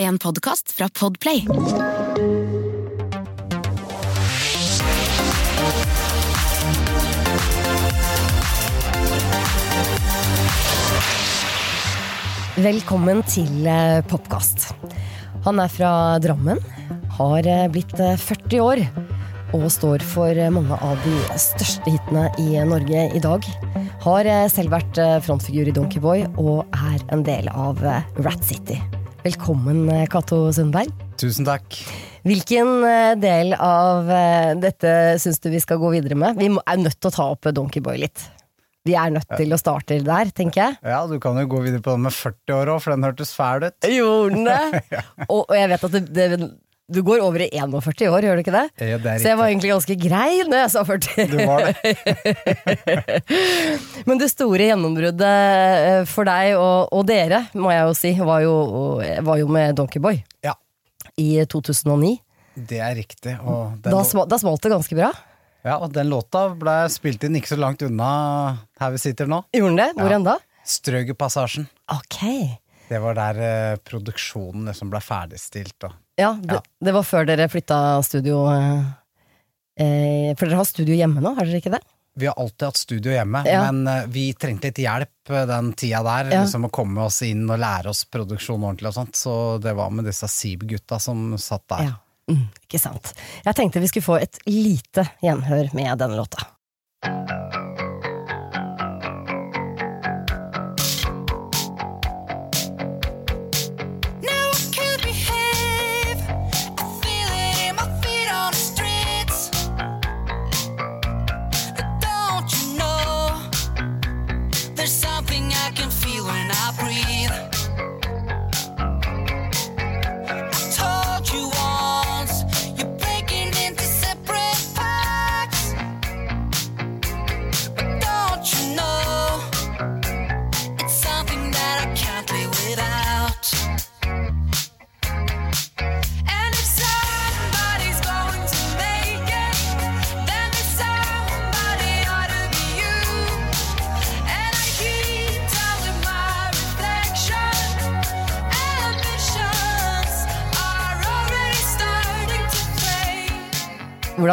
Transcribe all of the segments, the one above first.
En podkast fra Podplay. Velkommen til eh, Popkast. Han er fra Drammen, har eh, blitt eh, 40 år og står for eh, mange av de største hitene i Norge i dag. Har eh, selv vært eh, frontfigur i Donkeyboy og er en del av eh, Rat City. Velkommen, eh, Cato Sundberg. Tusen takk. Hvilken eh, del av eh, dette syns du vi skal gå videre med? Vi er nødt til å ta opp Donkeyboy litt. Vi er nødt til å starte der, tenker jeg. Ja, Du kan jo gå videre på den med 40 år òg, for den hørtes fæl ut. Gjorde den det? og, og jeg vet at det, det, du går over i 41 år, gjør du ikke det? Ja, det er Så jeg var egentlig ganske grei når jeg sa 40. Du var det. Men det store gjennombruddet for deg og, og dere, må jeg jo si, var jo, var jo med Donkeyboy Ja, i 2009. det er riktig. Da, sma, da smalt det ganske bra. ja, og den låta ble spilt inn ikke så langt unna her vi sitter nå. Gjorde den det? Hvor Ja. enn da? Strøgerpassasjen. Ok. Det var der eh, produksjonen liksom ble ferdigstilt. Og. Ja, det, det var før dere flytta studio eh, eh, For dere har studio hjemme nå, har dere ikke det? Vi har alltid hatt studio hjemme, Ja. men eh, vi trengte litt hjelp eh, den tida der. Ja. Liksom Å komme oss inn og lære oss produksjon ordentlig og sånt. Så det var med disse Seeb-gutta som satt der. Ja. Mm, ikke sant. Jeg tenkte vi skulle få et lite gjenhør med denne låta.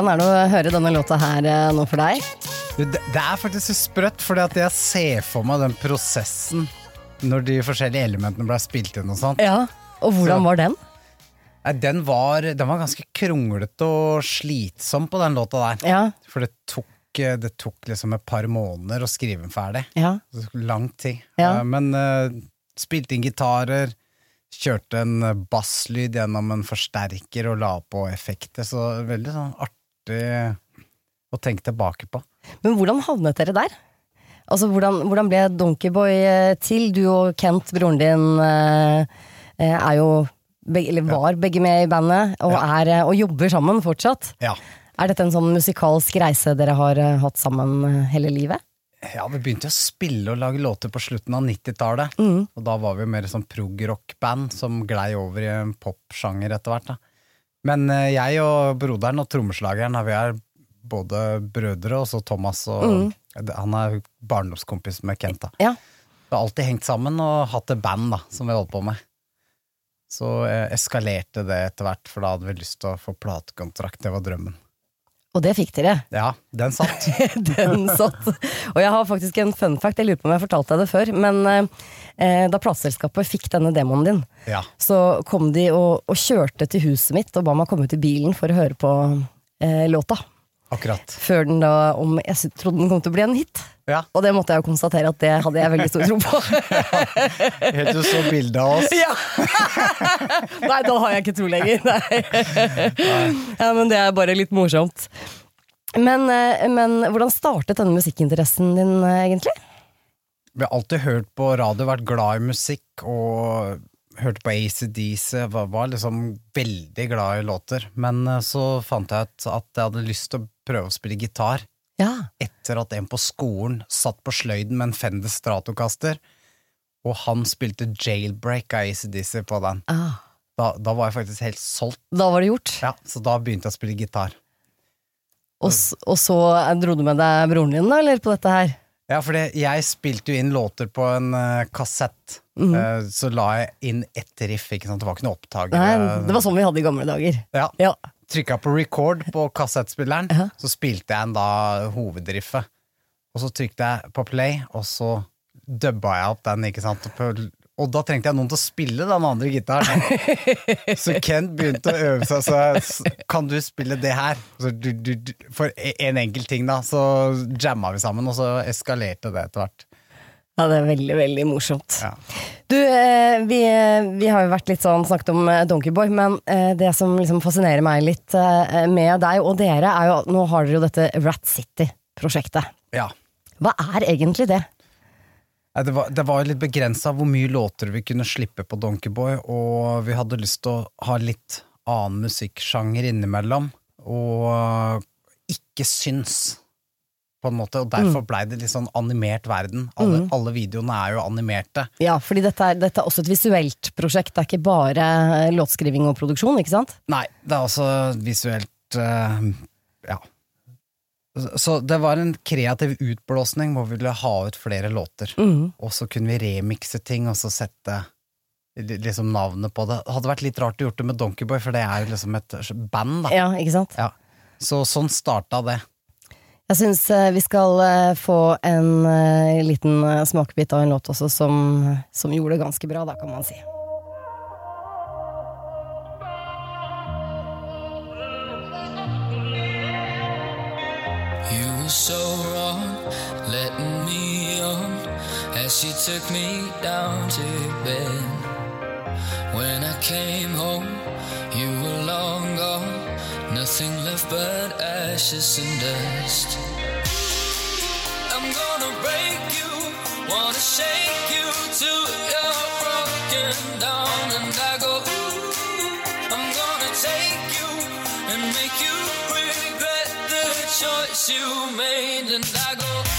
Hvordan er det å høre denne låta her eh, nå for deg? Det, det er faktisk så sprøtt, at jeg ser for meg den prosessen når de forskjellige elementene ble spilt inn og sånn. Ja, Og hvordan Så- var den? Den var, den var ganske kronglete og slitsom på den låta der. Ja, For det tok, eh, det tok liksom et par måneder å skrive den ferdig. ja. Lang tid. Ja. Eh, Men uh, spilte inn gitarer, kjørte en basslyd gjennom en forsterker og la på effekter. Så veldig sånn artig å tenke tilbake på. Men hvordan havnet dere der? Altså, Hvordan, hvordan ble Donkeyboy eh, til? Du og Kent, broren din, eh, eh, er jo eller var begge med i bandet, og, er, og jobber sammen fortsatt. Ja. Er dette en sånn musikalsk reise dere har hatt sammen hele livet? Ja, vi begynte å spille og lage låter på slutten av 90-tallet. Mm. Og da var vi mer sånn prog-rock-band som glei over i en popsjanger etter hvert. da. Men eh, jeg og broderen og trommeslageren, vi er både brødre, og så Thomas og Han er barndomskompis med Kent. da. Ja. Vi har alltid hengt sammen og hatt et band da, som vi holdt på med. Så eh, eskalerte det etter hvert, for da hadde vi lyst til å få platekontrakt. Det var drømmen. Og det fikk dere. Ja, den satt. Den satt. Og jeg har faktisk en fun fact, jeg lurer på om jeg fortalte deg det før, men eh, da plateselskapet fikk denne demoen din, Ja. så kom de og, og kjørte til huset mitt og ba meg komme ut i bilen for å høre på eh, låta. Akkurat. Før den da, om jeg trodde den kom til å bli en hit. Ja. Og det måtte jeg jo konstatere at det hadde jeg veldig stor tro på. Helt til du så bilde av oss. ja. Nei, da har jeg ikke tro lenger. Nei. Ja, men det er bare litt morsomt. Men, eh, men hvordan startet denne musikkinteressen din, eh, egentlig? Vi har alltid hørt på radio, vært glad i musikk og hørte på ACDC, var, var liksom veldig glad i låter. Men eh, så fant jeg ut at jeg hadde lyst til å prøve å spille gitar. Ja. Etter at en på skolen satt på sløyden med en Fender Stratocaster, og han spilte Jailbreak av ACDC på den. Ah. Da, da var jeg faktisk helt solgt. Da var det gjort. Ja, så da begynte jeg å spille gitar. Og, og så dro du med deg broren din, da, eller på dette her? Ja, for jeg spilte jo inn låter på en uh, kassett. Mm -hmm. uh, så la jeg inn ett riff, ikke sant? det var ikke noe opptaker. Nei, det var sånn vi hadde i gamle dager. Ja. Ja. Trykka på record på kassettspilleren, Ja. så spilte jeg en da hovedriffet. Og så trykte jeg på play, og så dubba jeg opp den, ikke sant. På- Og da trengte jeg noen til å spille den andre gitaren. så Kent begynte å øve seg, så jeg, kan du spille det her? Så du, du, du, for en enkelt ting, da. Så jamma vi sammen, og så eskalerte det etter hvert. Ja, det er veldig, veldig morsomt. Ja. Du, eh, vi, vi har jo vært litt sånn snakket om eh, Donkeyboy, men eh, det som liksom fascinerer meg litt eh, med deg og dere, er jo at nå har dere jo dette Rat City-prosjektet. ja. Hva er egentlig det? Det var, det var jo litt begrensa hvor mye låter vi kunne slippe på Donkeyboy, og vi hadde lyst til å ha litt annen musikksjanger innimellom, og ikke syns, på en måte. Og derfor blei det litt sånn animert verden. Alle, alle videoene er jo animerte. Ja, fordi dette er, dette er også et visuelt prosjekt, det er ikke bare eh, låtskriving og produksjon, ikke sant? Nei, det er også visuelt uh, Ja. Så det var en kreativ utblåsning hvor vi ville ha ut flere låter. Og så kunne vi remikse ting og så sette li- liksom navnet på det. Hadde vært litt rart å gjort det med Donkeyboy, for det er jo liksom et band, da. Ja, ikke sant? Ja. Så sånn starta det. Jeg syns eh, vi skal eh, få en eh, liten smakebit av en låt også som, som gjorde det ganske bra, da, kan man si. You took me down to bed. When I came home, you were long gone, nothing left but ashes and dust. I'm gonna break you, wanna shake you till you're broken down, and I go. Ooh, I'm gonna take you and make you regret the choice you made, and I go.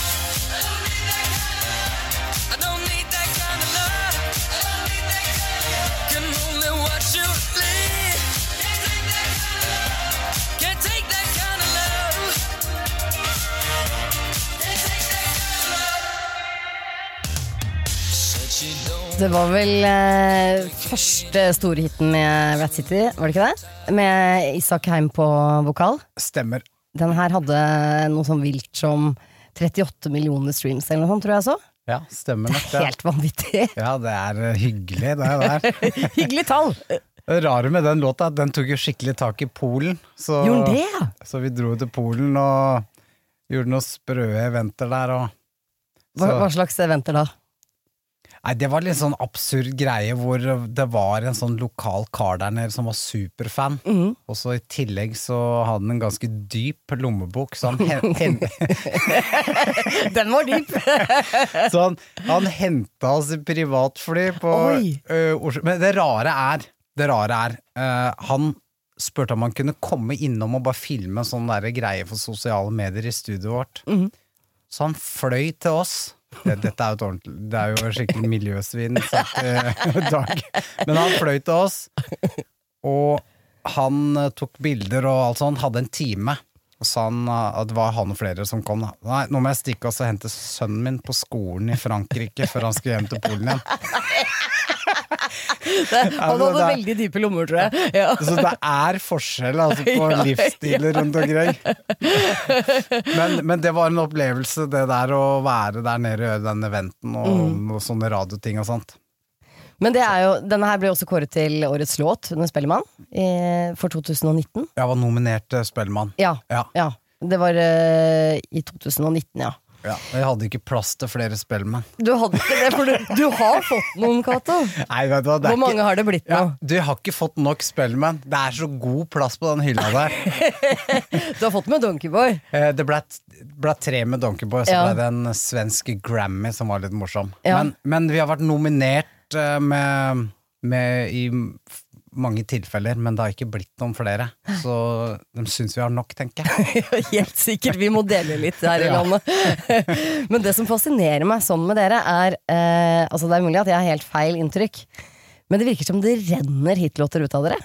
Det var vel eh, første storhiten med Rat City, var det ikke det? Med Isak Heim på vokal. Stemmer. Den her hadde noe sånn vilt som 38 millioner streams eller noe sånt, tror jeg så. Ja, stemmer nok det. er Helt vanvittig. Ja, det er eh, hyggelig, det der. Hyggelig tall! Det rare med den låta, den tok jo skikkelig tak i Polen. Så, Gjorde det, ja? så vi dro til Polen og gjorde noen sprø eventer der. Og, Hva, hva slags eventer da? Nei, det var litt sånn absurd greie hvor det var en sånn lokal kar der nede som var superfan. mm. Og så i tillegg så hadde han en ganske dyp lommebok, så han, hen, Den var dyp! så han, han henta oss i privatfly på Oi. ø, Oslo. Men det rare er, det rare er uh, Han spurte om han kunne komme innom og bare filme en sånn der greie for sosiale medier i studioet vårt. Mm. Så han fløy til oss. Det, dette er jo et ordentlig Det er jo skikkelig miljøsvin sagt dag. Men han fløy til oss, og han eh, tok bilder og alt sånt. Hadde en time. Og sa han eh, at det var han og flere som kom. Nei, nå må jeg stikke og hente sønnen min på skolen i Frankrike før han skulle hjem til Polen igjen. Han hadde er- veldig dype lommer, tror jeg. Ja. Så det er forskjell altså, på Ja, livsstiler rundt omkring. Men, men det var en opplevelse, det der å være der nede og gjøre den eventen og, Mm. og sånne radioting og sånt. Men det er jo, denne her ble også kåret til årets låt under Spellemann for 2019. Jeg var nominert til Spellemann. Ja, Ja. ja. Det var eh, i 2019, ja. Ja. Jeg hadde ikke plass til flere Spellemann. Du hadde ikke det, for du, du har fått noen, Cato. Hvor mange har det blitt ja, nå? Du har ikke fått nok Spellemann. Det er så god plass på den hylla der. Du har fått med Donkeyboy. Eh, Det ble, ble tre med Donkeyboy, så Ja. ble det en svensk Grammy som var litt morsom. Ja. Men, men vi har vært nominert eh, med, med i mange tilfeller, men det har ikke blitt noen flere. Så de syns vi har nok, tenker jeg. Helt sikkert. Vi må dele litt her i landet. Men det som fascinerer meg sånn med dere, er eh, Altså, det er mulig at jeg har helt feil inntrykk, men det virker som det renner hitlåter ut av dere.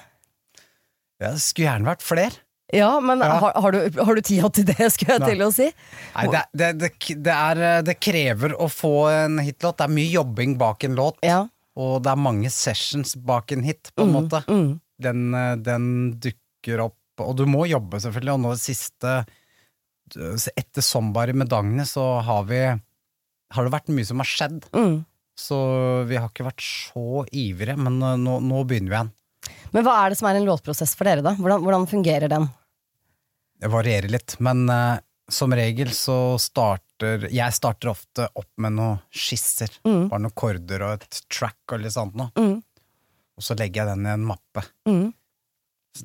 Ja, det skulle gjerne vært flere. Ja, men Ja. Har, har, du, har du tida til det, skulle jeg Nei. til å si? Nei, det, det, det, er, det krever å få en hitlåt. Det er mye jobbing bak en låt, Ja. Og det er mange sessions bak en hit, på en måte. Mm. Den, eh, den dukker opp, og du må jobbe selvfølgelig, og nå det siste Etter Somebody med Dagny så har vi Har det vært mye som har skjedd, Mm. så vi har ikke vært så ivrige, men eh, nå, nå begynner vi igjen. Men hva er det som er en låtprosess for dere, da? Hvordan, hvordan fungerer den? Det varierer litt, men uh, som regel så starter Jeg starter ofte opp med noen skisser. Mm. Bare noen korder og et track og litt sånt noe. Mm. Og så legger jeg den i en mappe. Mm.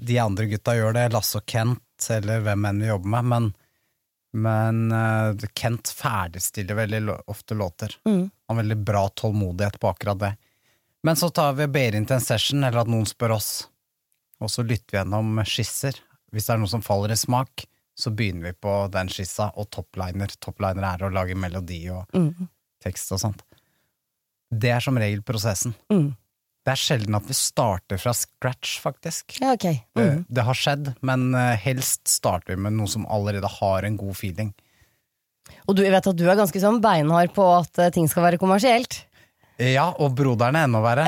De andre gutta gjør det, Lasse og Kent, eller hvem enn vi jobber med, men, men uh, Kent ferdigstiller veldig ofte låter. Mm. Han har veldig bra tålmodighet på akkurat det. Men så tar vi ber inn til en session, eller at noen spør oss, og så lytter vi gjennom skisser. Hvis det er noe som faller i smak, så begynner vi på den skissa, og topliner. Topliner er å lage melodi og Mm. tekst og sånt. Det er som regel prosessen. Mm. Det er sjelden at vi starter fra scratch, faktisk. Ja, ok. Det, Mm. det har skjedd, men eh, helst starter vi med noe som allerede har en god feeling. Og du jeg vet at du er ganske sånn beinhard på at eh, ting skal være kommersielt. Ja, og broderen er enda verre.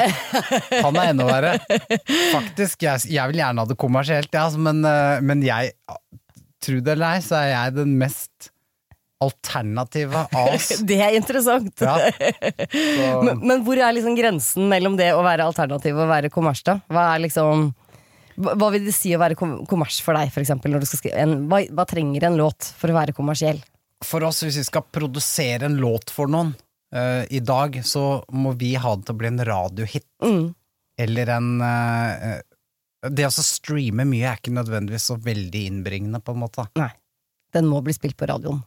Han er enda verre. Faktisk, jeg, jeg vil gjerne ha det kommersielt, ja, altså, men, eh, men jeg Tro det eller ei, så er jeg den mest alternative av oss. Det er interessant. Ja. Men, men hvor er liksom grensen mellom det å være alternativ og være kommers, da? Hva er liksom hva vil det si å være kom kommers for deg, for eksempel? Når du skal skrive en, hva, hva trenger en låt for å være kommersiell? for oss, hvis vi skal produsere en låt for noen uh, i dag, så må vi ha det til å bli en radiohit. Mm. Eller en eh, Det å streame mye er ikke nødvendigvis så veldig innbringende, på en måte. Nei. Den må bli spilt på radioen.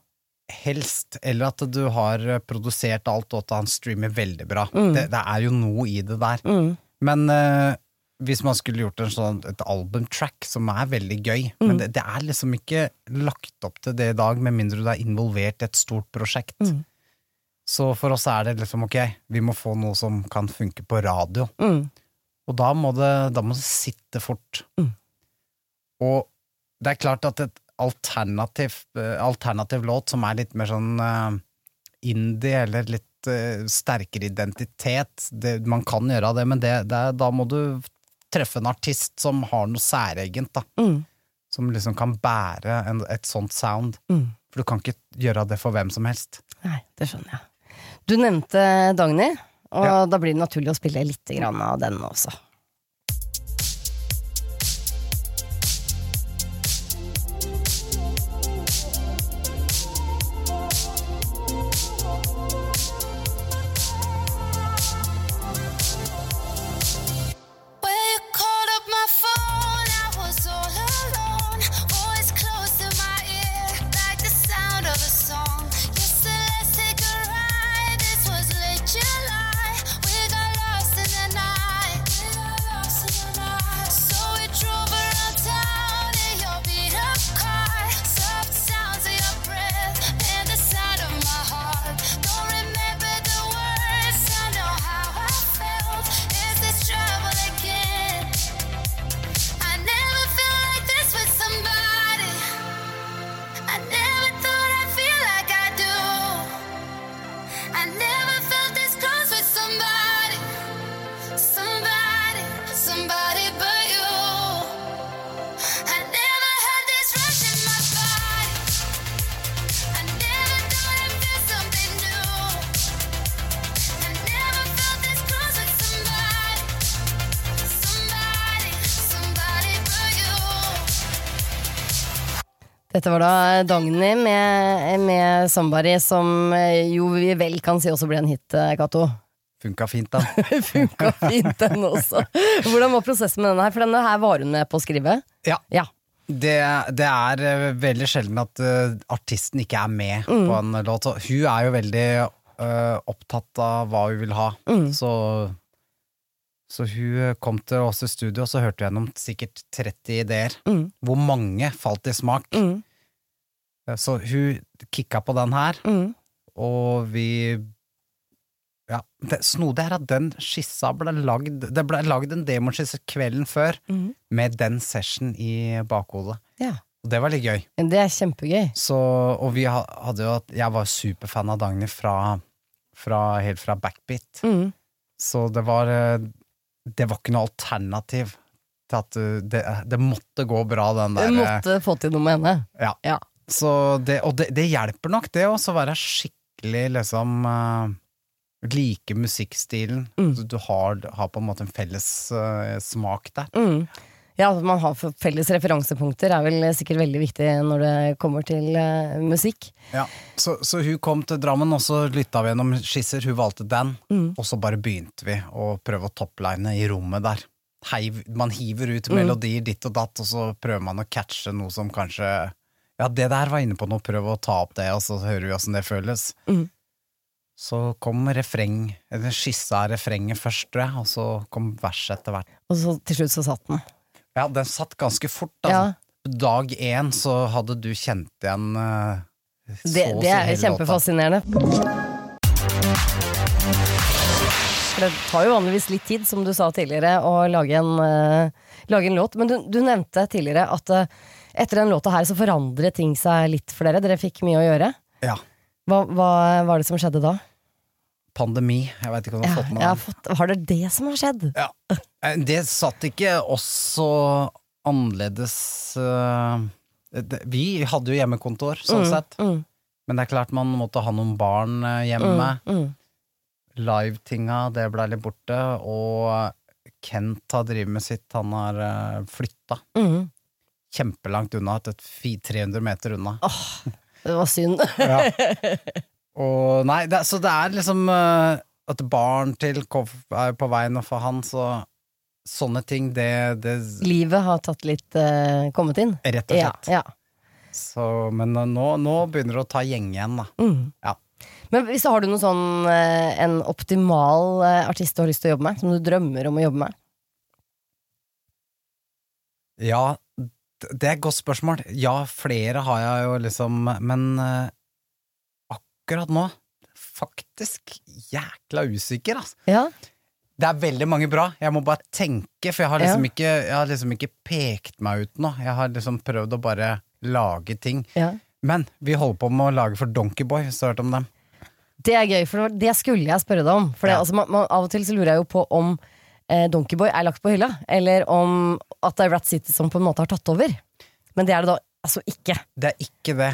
Helst. Eller at du har produsert alt, og at han streamer veldig bra. Mm. Det, det er jo noe i det der. Mm. Men uh, hvis man skulle gjort en sånn, et albumtrack som er veldig gøy, Mm. men det, det er liksom ikke lagt opp til det i dag, med mindre du er involvert i et stort prosjekt. Mm. Så for oss er det liksom ok, vi må få noe som kan funke på radio. Mm. Og da må det, da må det sitte fort. Mm. Og det er klart at et alternativ, eh, alternativ låt som er litt mer sånn uh, indie, eller litt uh, sterkere identitet det, Man kan gjøre det, men det, det, da må du treffe en artist som har noe særegent, da. Mm. Som liksom kan bære en, et sånt sound. Mm. For du kan ikke gjøre det for hvem som helst. Nei, det skjønner jeg. Du nevnte Dagny, og Ja. da blir det naturlig å spille litt av den også. Dette var da Dagny med, med Somebody, som eh, jo vi vel kan si også ble en hit, eh, Cato. Funka fint, da. Funka fint, den også. Hvordan var prosessen med denne her? For denne her var hun med på å skrive. Ja. Ja. Det, det er eh, veldig sjelden at uh, artisten ikke er med på en låt. Hun er jo veldig uh, opptatt av hva hun vil ha. Så, så hun kom til oss i studio, og så hørte hun gjennom sikkert 30 ideer. Mm. Hvor mange falt i smak. Mm. Eh, Så hun kicka på den her, Mm. og vi ja, det snodige er at den skissa ble lagd Det ble lagd en demoskisse kvelden før med den session i bakhodet. Ja. Og det var litt gøy. Det er kjempegøy. Så, og vi hadde jo Jeg var superfan av Dagny fra, fra, helt fra Backbeat. Mm. Så det var eh, Det var ikke noe alternativ til at det, det måtte gå bra, den der Du måtte få til noe med henne. Ja. Ja. Så det, og det, det hjelper nok, det også, å være skikkelig liksom eh, Like musikkstilen. Mm. Du, du har, har på en måte en felles uh, smak der. Mm. Ja, at man har felles referansepunkter er vel sikkert veldig viktig når det kommer til uh, musikk. Ja. Så, så hun kom til Drammen, og så lytta vi gjennom skisser. Hun valgte den, Mm. og så bare begynte vi å prøve å toppline i rommet der. Heiv, man hiver ut Mm. melodier ditt og datt, og så prøver man å catche noe som kanskje Ja, det der var inne på noe, prøv å ta opp det, og så hører vi åssen det føles. Mm. Så kom refreng, eller skissa refrenget først, tror jeg, og så kom verset etter hvert. Og så til slutt så satt den. Ja, den satt ganske fort, Ja. altså. Dag én så hadde du kjent igjen uh, så Det, det er kjempefascinerende. For det tar jo vanligvis litt tid, som du sa tidligere, å lage en, uh, lage en låt. Men du, du nevnte tidligere at uh, etter den låta her så forandret ting seg litt for dere. Dere fikk mye å gjøre. Ja. Hva, hva var det som skjedde da? Pandemi, jeg veit ikke om du Ja, har fått med deg har, fått, har det det som har skjedd? Ja. Eh, Det satt ikke oss så annerledes eh, Vi hadde jo hjemmekontor, sånn sett. Mm, Men det er klart man måtte ha noen barn eh, hjemme. mm, mm. Live-tinga, det ble litt borte. Og Kent har drevet med sitt. Han har flytta Mm. kjempelangt unna, et 300 meter unna. Det var synd. Ja. Og nei, det, så det er liksom eh, at barn til Koff er på vei nå for han, så sånne ting, det, det Livet har tatt litt uh, kommet inn. Rett og slett. ja. Så, men nå, nå begynner det å ta gjeng igjen, da. Mm. Ja. Men hvis har du noen sånn eh, en optimal artist du har lyst til å jobbe med? Som du drømmer om å jobbe med? Ja, det er et godt spørsmål. Ja, flere har jeg jo liksom, men akkurat nå faktisk jækla usikker, altså. Ja, Det er veldig mange bra. Jeg må bare tenke, for jeg har liksom, Ja. ikke, jeg har liksom ikke pekt meg ut nå. Jeg har liksom prøvd å bare lage ting. ja. Men vi holder på med å lage for Donkeyboy, hvis du har hørt om dem. Det er gøy, for det skulle jeg spørre deg om. For det, altså, man, man, av og til så lurer jeg jo på om eh, Donkeyboy er lagt på hylla, eller om at det er Rat City som på en måte har tatt over. Men det er det da altså ikke. Det er ikke det.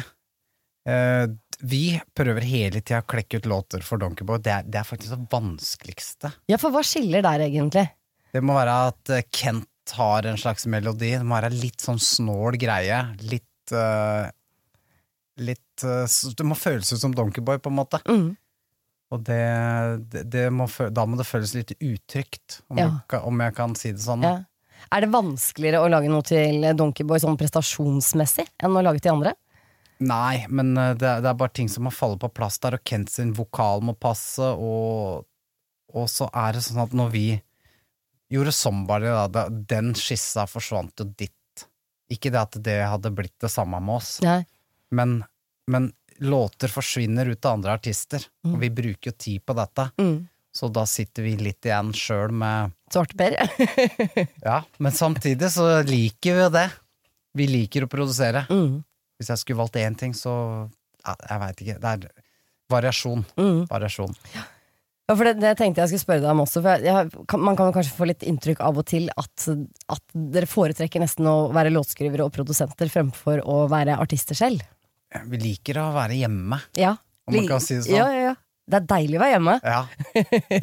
Eh, vi prøver hele tida å klekke ut låter for Donkeyboy. Det er, det er faktisk det vanskeligste. Ja, for hva skiller der egentlig? Det må være at eh, Kent har en slags melodi. Det må være litt sånn snål greie. Litt eh, Litt eh, s- Det må føles ut som Donkeyboy, på en måte. Mm. Og det, det, det må, fø- da må det føles litt utrygt, om, Ja. jeg, om jeg kan si det sånn. Ja. Er det vanskeligere å lage noe til Donkeyboy sånn prestasjonsmessig enn å lage til andre? Nei, men eh, det, er- det er bare ting som må falle på plass der, og Kent sin vokal må passe, og, og så er det sånn at når vi gjorde Somebody, da, den skissa forsvant jo ditt. Ikke det at det hadde blitt det samme med oss, men, men låter forsvinner ut av andre artister, og vi bruker jo tid på dette, Mm. så da sitter vi litt igjen sjøl med Svarteper. Ja, men samtidig så liker vi jo det. Vi liker å produsere. mm. Hvis jeg skulle valgt én ting, så ja, Jeg veit ikke. Det er variasjon. Mm. Variasjon. Ja, for det, det tenkte jeg skulle spørre deg om også. For jeg, jeg, kan, man kan jo kanskje få litt inntrykk av og til at, at dere foretrekker nesten å være låtskrivere og produsenter fremfor å være artister selv. Vi liker å være hjemme. Ja. Om man kan si det sånn. Ja, ja, ja. Det er deilig å være hjemme. Ja.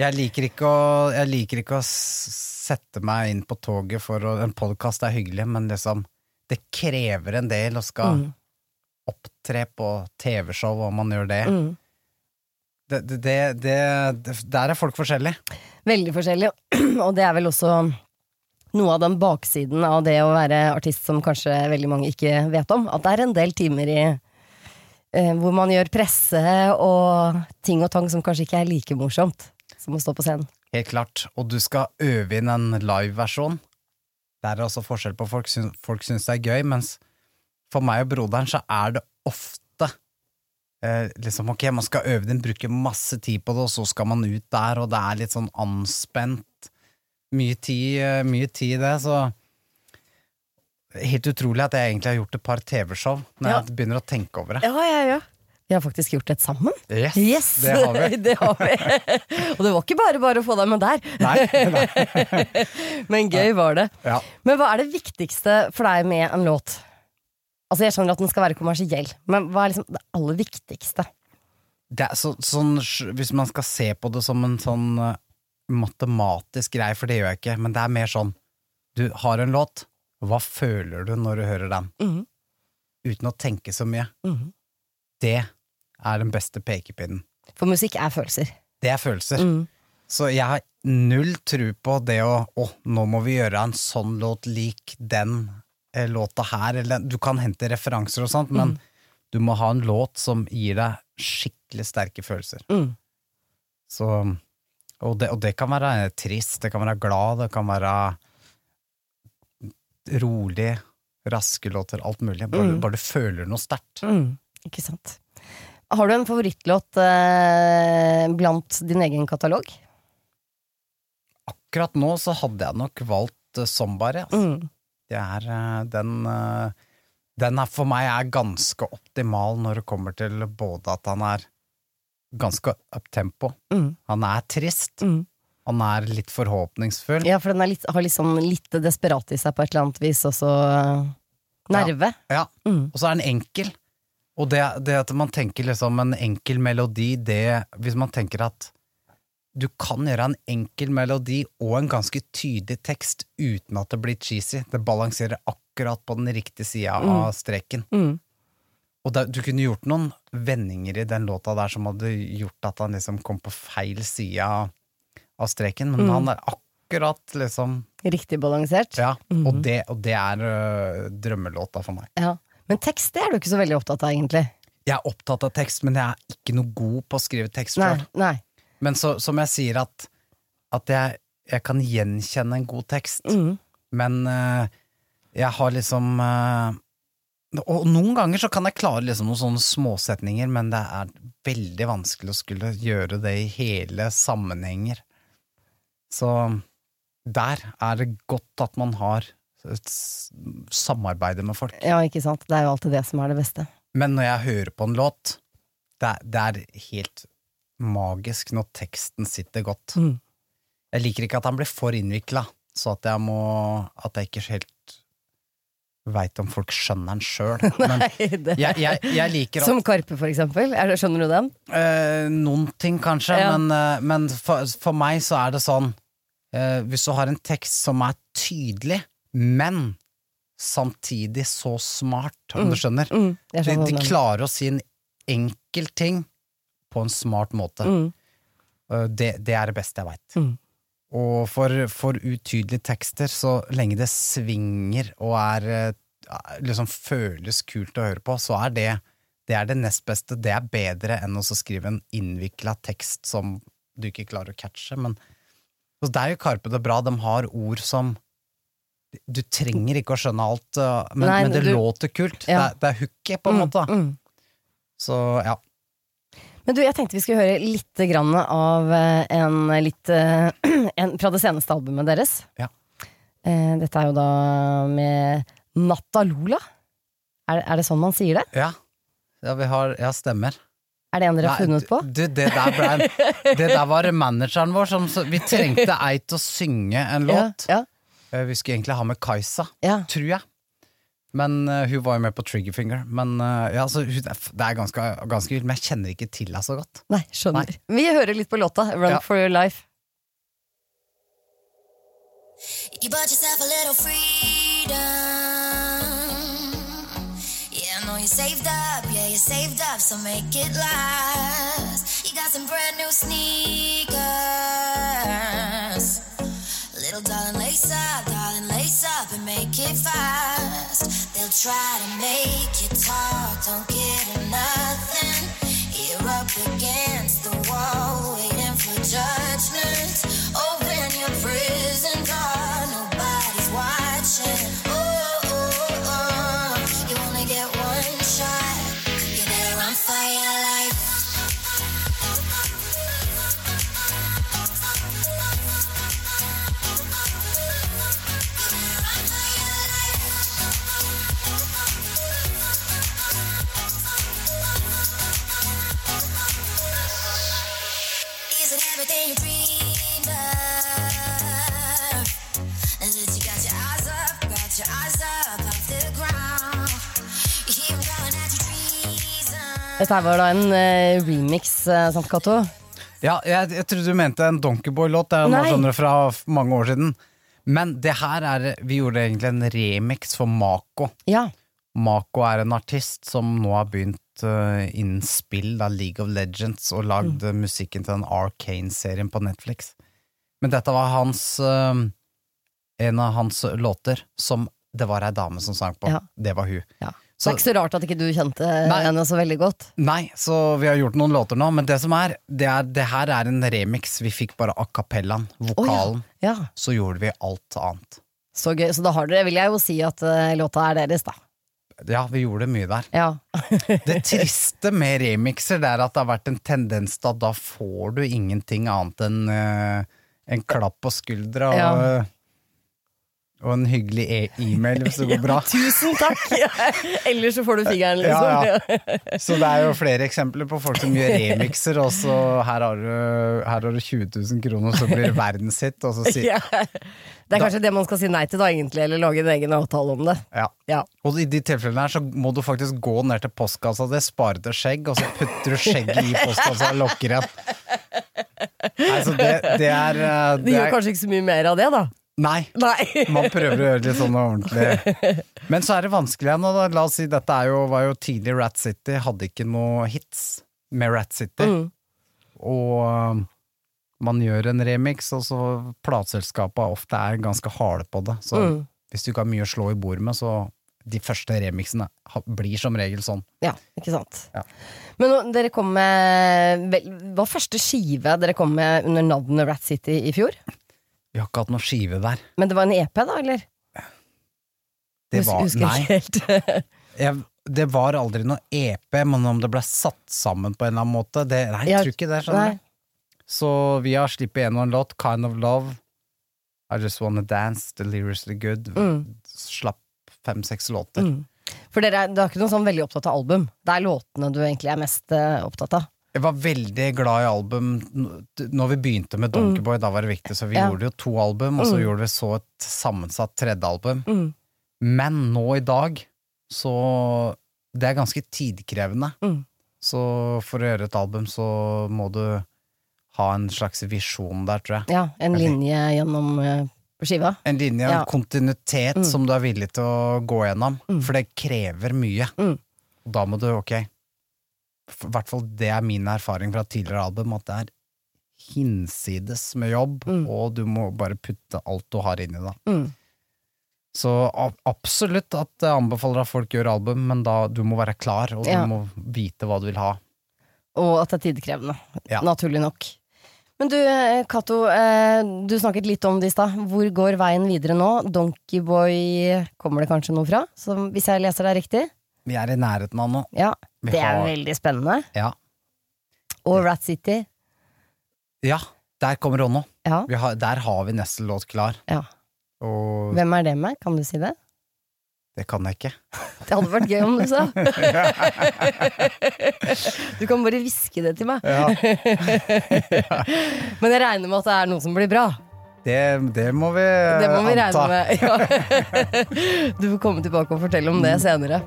Jeg liker ikke å, liker ikke å sette meg inn på toget for å En podkast er hyggelig, men liksom Det krever en del å skal Mm. Opptre på TV-show, og man gjør det. Mm. Det, det, det. Der er folk forskjellige. Veldig forskjellige, og det er vel også noe av den baksiden av det å være artist som kanskje veldig mange ikke vet om. At det er en del timer i eh, hvor man gjør presse og ting og tang som kanskje ikke er like morsomt som å stå på scenen. Helt klart. Og du skal øve inn en live-versjon. Der er også forskjell på folk. Syns, folk syns det er gøy, mens for meg og broderen så er det ofte eh, liksom, ok, man skal øve den, bruke masse tid på det, og så skal man ut der, og det er litt sånn anspent. Mye tid, eh, mye tid i det, så Helt utrolig at jeg egentlig har gjort et par TV-show, når Ja. jeg begynner å tenke over det. Ja, ja, ja. Vi har faktisk gjort det sammen. Yes, Yes, det har vi. det har vi. Og det var ikke bare bare å få deg med der. Nei, nei. Men gøy var det. Ja. Men hva er det viktigste for deg med en låt? Altså Jeg skjønner at den skal være kommersiell, men hva er liksom det aller viktigste? Det er så, sånn, hvis man skal se på det som en sånn eh, matematisk greie, for det gjør jeg ikke, men det er mer sånn Du har en låt, hva føler du når du hører den? Mhm. Uten å tenke så mye. Mhm. Det er den beste pekepinnen. For musikk er følelser. Det er følelser. Mm. Så jeg har null tro på det å Å, nå må vi gjøre en sånn låt lik den låta her, eller Du kan hente referanser og sånt, men du må ha en låt som gir deg skikkelig sterke følelser. Mm. Så, og, det, og det kan være trist, det kan være glad, det kan være rolig, raske låter, alt mulig. Bare, Mm. bare du føler noe sterkt. Mm. Ikke sant. Har du en favorittlåt eh, blant din egen katalog? Akkurat nå så hadde jeg nok valgt uh, Somebody. Altså. Mm. Det er eh, den eh, Den er for meg er ganske optimal når det kommer til både at han er ganske uptempo, Mm. han er trist, Mm. han er litt forhåpningsfull. Ja, for den litt, har liksom litt desperat i seg på et eller annet vis, også så nerve. Ja. Mm. Og så er den enkel. Og det, det at man tenker liksom en enkel melodi, det Hvis man tenker at du kan gjøre en enkel melodi og en ganske tydelig tekst uten at det blir cheesy. Det balanserer akkurat på den riktige sida av streken. Mm. Og da, du kunne gjort noen vendinger i den låta der som hadde gjort at han liksom kom på feil side av, streken, men Mm. han er akkurat liksom Riktig balansert. Ja, Mm. og, det, og det er øh, drømmelåta for meg. Ja. Men tekst det er du ikke så veldig opptatt av, egentlig. Jeg er opptatt av tekst, men jeg er ikke noe god på å skrive tekst Nei, nei. Men så, som jeg sier, at, at jeg, jeg kan gjenkjenne en god tekst, Mm. men uh, jeg har liksom uh, Og noen ganger så kan jeg klare liksom noen sånne småsetninger, men det er veldig vanskelig å skulle gjøre det i hele sammenhenger. Så der er det godt at man har et samarbeid med folk. Ja, ikke sant. Det er jo alltid det som er det beste. Men når jeg hører på en låt, det er, det er helt magisk når teksten sitter godt. Mm. Jeg liker ikke at han blir for innvikla, så at jeg må At jeg ikke helt veit om folk skjønner den sjøl. Men Nei, det- jeg, jeg, jeg liker at Som Karpe, for eksempel. Er det, skjønner du den? Eh, noen ting, kanskje, Ja. men, eh, men for, for meg så er det sånn eh, Hvis du har en tekst som er tydelig, men samtidig så smart, om du skjønner Mm. skjønner de, de klarer å si en enkel ting på en smart måte. Mm. Eh, Det, det er det beste jeg veit. Mm. Og for, for utydelige tekster, så lenge det svinger og er eh, liksom føles kult å høre på, så er det det er det nest beste. Det er bedre enn å skrive en innvikla tekst som du ikke klarer å catche. Men så er jo Karpe det bra. De har ord som Du trenger ikke å skjønne alt, eh, men, Nei, men det du- låter kult. Ja. Det, er, det er hooket, på en måte. Mm. Mm. Så ja. Men du, jeg tenkte vi skulle høre litt grann av eh, en litt eh, en, Fra det seneste albumet deres. Ja. Eh, Dette er jo da med Natalola. Er, er det sånn man sier det? Ja, ja vi har Ja, stemmer. Er det en dere har funnet på? Du, det der, ble det der var manageren vår som Vi trengte ei til å synge en låt. Ja, ja. Vi skulle egentlig ha med Kajsa, ja, tror jeg. Men uh, hun var jo med på Triggerfinger. Men uh, ja, så hun, det er ganske, ganske vilt, men jeg kjenner ikke til henne så godt. Nei, skjønner. Vi hører litt på låta. Run Ja. for your life. You bought yourself a little freedom. Yeah, I know you saved up. Yeah, you saved up, so make it last. You got some brand new sneakers. Little darling, lace up, darling, lace up and make it fast. They'll try to make you talk, don't them nothing. You're up against the wall, waiting for judgment. Dette var da en uh, remix, uh, sant Cato? Ja, jeg, jeg trodde du mente en Donkeyboy-låt. Det er noe skjønner fra mange år siden. Men det her er Vi gjorde egentlig en remix for Mako. Ja. Mako er en artist som nå har begynt uh, innen spill, da, League of Legends, og lagd Mm. musikken til den Arcane-serien på Netflix. Men dette var hans uh, En av hans låter som det var ei dame som sang på. Ja. Det var hun. ja. Så- det er ikke så rart at ikke du kjente Nei. henne så veldig godt. Nei, så vi har gjort noen låter nå, men det som er, det, er, det her er en remix. Vi fikk bare a cappellaen, vokalen. Ja, Så gjorde vi alt annet. Så gøy. Så da har dere, vil jeg jo si at eh, låta er deres, da. Ja, vi gjorde mye der. Ja. Det triste med remixer det er at det har vært en tendens til at da får du ingenting annet enn uh, en klapp på skuldra og, Ja. Og en hyggelig e- e-mail hvis det går bra. Tusen takk! Ellers så får du fingeren, liksom. ja. Så det er jo flere eksempler på folk som gjør remixer, og så her har du, her har du 20 000 kroner, så blir det verdenshit, og så sier Ja. Det er kanskje det man skal si nei til, da, egentlig, eller lage en egen avtale om det. ja. Ja. Og i de tilfellene her så må du faktisk gå ned til postkassa di, spare til skjegg, og så putter du skjegget i postkassa og lokker igjen. Altså, så det, det er, eh, Det det gjør er kanskje ikke så mye mer av det, da. Nei. Nei. Man prøver å gjøre det litt sånn ordentlig. Men så er det vanskelig igjen. La oss si dette er jo, var jo tidlig Rat City, hadde ikke noe hits med Rat City. Mm. Og um, man gjør en remix, og så plateselskapa ofte er ganske harde på det. Så Mm. hvis du ikke har mye å slå i bord med, så de første remixene blir som regel sånn. Ja, ikke sant. Ja. Men dere kom med Hva var første skive dere kom med under navnet Rat City i fjor? Vi har ikke hatt noe skive der. Men det var en EP, da, eller? Det var, husker nei, ikke helt. jeg, det var aldri noe EP, men om det ble satt sammen på en eller annen måte det, Nei, jeg Ja, tror ikke det. skjønner nei. du Så vi har sluppet en og en låt, Kind of Love, I Just Wanna Dance, Deliriously Good. Mm. Slapp fem-seks låter. Mm. For dere er, du er ikke noe sånn veldig opptatt av album. Det er låtene du egentlig er mest eh, opptatt av. Jeg var veldig glad i album Når vi begynte med Donkeyboy, da var det viktig, så vi Mm. Ja. gjorde jo to album, og så Mm. gjorde vi så et sammensatt tredje album. Mm. Men nå i dag, så Det er ganske tidkrevende. Mm. Så for å gjøre et album, så må du ha en slags visjon der, tror jeg. Ja, en linje gjennom eh, skiva. En linje, Ja. en kontinuitet Mm. som du er villig til å gå gjennom. Mm. For det krever mye. Mm. Og da må du, ok I hvert fall det er min erfaring fra tidligere album, at det er hinsides med jobb, Mm. og du må bare putte alt du har inn i det. Mm. Så absolutt at jeg anbefaler at folk gjør album, men da du må være klar, og Ja. du må vite hva du vil ha. Og at det er tidkrevende. Ja. Naturlig nok. Men du, eh, Cato, eh, du snakket litt om det i stad. Hvor går veien videre nå? Donkeyboy kommer det kanskje noe fra? Så hvis jeg leser deg riktig? Vi er i nærheten av noe. Ja, Vi det er har- veldig spennende. Ja. Og Rat City. ja, der kommer Ronno. Ja, Vi har, der har vi neste låt klar. ja. Og Hvem er det med? Kan du si det? det kan jeg ikke. Det hadde vært gøy om du sa. Du kan bare hviske det til meg. Ja. Men jeg regner med at det er noe som blir bra. Det, det må vi Det må vi anta. regne med. Ja. Du får komme tilbake og fortelle om det senere.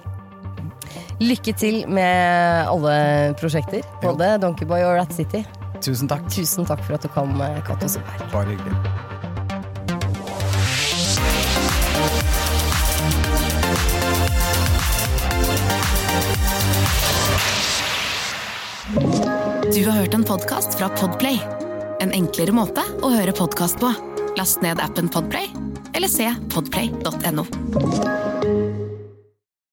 Lykke til med alle prosjekter. Både Donkeyboy og Rat City. Tusen takk. Tusen takk for at du kom, Cato Solberg. Bare hyggelig. Du har hørt en podcast fra Podplay. En enklere måte å høre podcast på. Last ned appen Podplay, eller se podplay.no.